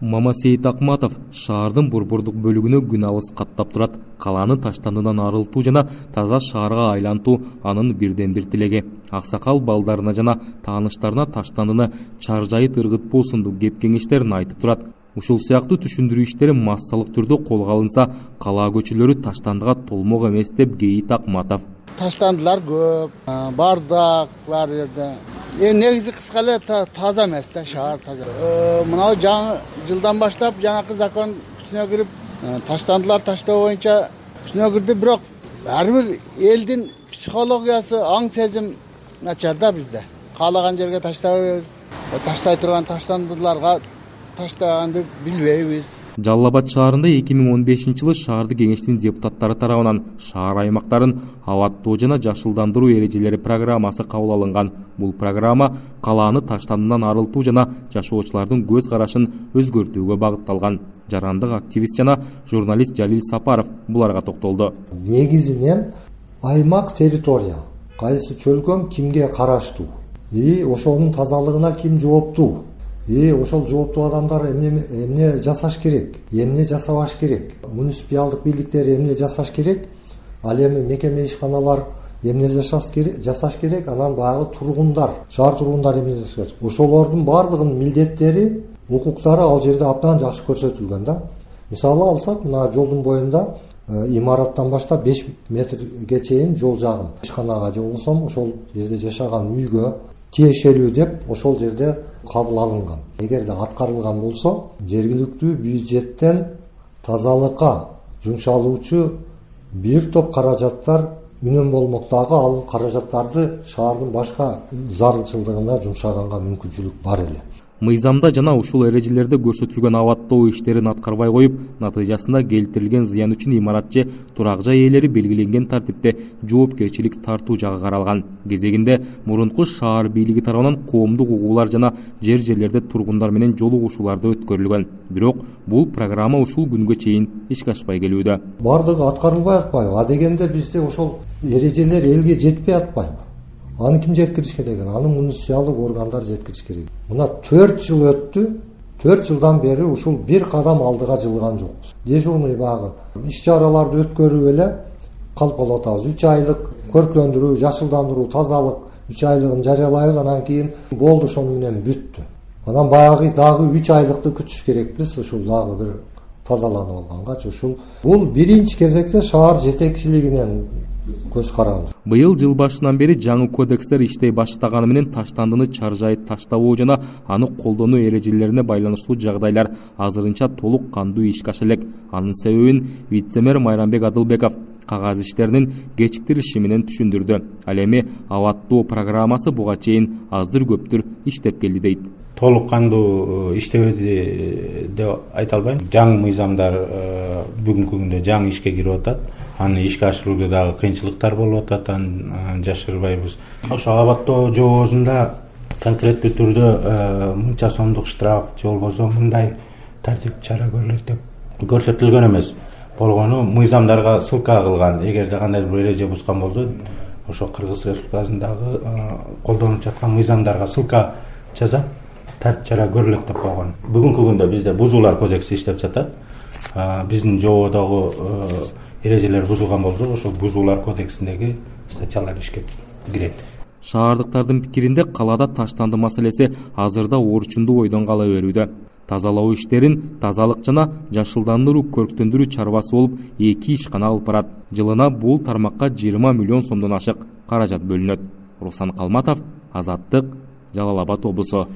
мамасейит акматов шаардын борбордук бөлүгүнө күн алыс каттап турат. Калааны таштандыдан арылтуу жана таза шаарга айлантуу анын бирден бир тилеги. Аксакал балдарына жана тааныштарына таштандыны чаржайыт ыргытпоо сындуу кеп кеңештерин айтып турат. Ушул сыяктуу түшүндүрүү иштери массалык түрдө колго алынса калаа көчөлөрү таштандыга толмок эмес деп кейит акматов. Таштандылар көп. Бардак баары жерде негизи кыска эле таза эмес да шаар таза. Э, мынабу жаңы жылдан баштап жаңакы закон күчүнө кирип э, таштандылар таштоо боюнча күчүнө кирди. Бирок ар бир элдин психологиясы аң сезим начар да бизде. Каалаган жерге таштабайбыз таштай турган таштандыларга таштаганды билбейбиз жалал абад шаарында эки миң он бешинчи жылы шаардык кеңештин депутаттары тарабынан шаар аймактарын абаттоо жана жашылдандыруу эрежелери программасы кабыл алынган. Бул программа калааны таштандыдан арылтуу жана жашоочулардын көз карашын өзгөртүүгө багытталган. Жарандык активист жана журналист жалил сапаров буларга токтолду. Негизинен аймак территория кайсы чөлкөм кимге караштуу и ошонун тазалыгына ким жооптуу и ошол жооптуу адамдар эмне жасаш керек эмне жасабаш керек? Муниципиалдык бийликтер эмне жасаш керек? Ал эми мекеме ишканалар эмне жасаш керек? Анан баягы тургундар шаар тургундары эмне жасаш керек ошолордун баардыгынын милдеттери укуктары ал жерде абдан жакшы көрсөтүлгөн да. Мисалы алсак мына жолдун боюнда э, имараттан баштап беш метрге чейин жол жагым. Ишканага же болбосо ошол жерде жашаган үйгө тиешелүү деп ошол жерде кабыл алынган. Эгерде аткарылган болсо жергиликтүү бюджеттен тазалыкка жумшалуучу бир топ каражаттар үнөм болмок дагы ал каражаттарды шаардын башка зарылчылыгына жумшаганга мүмкүнчүлүк бар эле мыйзамда жана ушул эрежелерде көрсөтүлгөн абаттоо иштерин аткарбай коюп натыйжасында келтирилген зыян үчүн имарат же турак жай ээлери белгиленген тартипте жоопкерчилик тартуу жагы каралган. Кезегинде мурунку шаар бийлиги тарабынан коомдук угуулар жана жер жерлерде тургундар менен жолугушуулар да өткөрүлгөн. Бирок бул программа ушул күнгө чейин ишке ашпай келүүдө. Баардыгы аткарылбай атпайбы? Адегенде бизде ошол эрежелер элге жетпей атпайбы аны ким жеткириш керек аны муниципиалдык органдар жеткириш керек. Мына төрт жыл өттү төрт жылдан бери ушул бир кадам алдыга жылган жокпуз. Дежурный баягы иш чараларды өткөрүп эле калып калып атабыз үч айлык көрктөндүрүү жашылдандыруу тазалык үч айлыгын жарыялайбыз. Анан кийин болду ошону менен бүттү. Анан баягы дагы үч айлыкты күтүш керекпиз. Ушул дагы бир тазаланып алгангачы ушул бул биринчи кезекте шаар жетекчилигинен көз каранды. Быйыл жыл башынан бери жаңы кодекстер иштей баштаганы менен таштандыны чаржайыт таштабоо жана аны колдонуу эрежелерине байланыштуу жагдайлар. Азырынча толук кандуу ишке аша элек анын себебин вице мэр майрамбек адылбеков кагаз иштеринин кечиктирилиши менен түшүндүрдү. Ал эми абаттоо программасы буга чейин аздыр көптүр иштеп келди дейт. Толук кандуу э, иштебеди э, деп айта албайм. Жаңы мыйзамдар э, бүгүнкү күндө жаңы ишке кирип атат. Аны ишке ашырууда дагы кыйынчылыктар болуп атат. Аны жашырбайбыз ошо абаттоо жообосунда конкреттүү түрдө э, мынча сомдук штраф же болбосо мындай тартиптүү чара көрүлөт деп көрсөтүлгөн эмес. Болгону мыйзамдарга ссылка кылган. Эгерде кандайдыр бир эреже бузган болсо ошо кыргыз республикасындагы э, колдонуп жаткан мыйзамдарга ссылка жасап тартип чара көрүлөт деп койгон бүгүнкү күндө бизде бузуулар кодекси иштеп жатат биздин жободогу эрежелер бузулган болсо ошол бузуулар кодексиндеги статьялар ишке кирет. Шаардыктардын пикиринде калаада таштанды маселеси азырда орчундуу бойдон кала берүүдө. Тазалоо иштерин тазалык жана жашылдандыруу көрктөндүрүү чарбасы болуп эки ишкана алып барат. Жылына бул тармакка жыйырма миллион сомдон ашык каражат бөлүнөт. Руслан калматов азаттык жалал абад облусу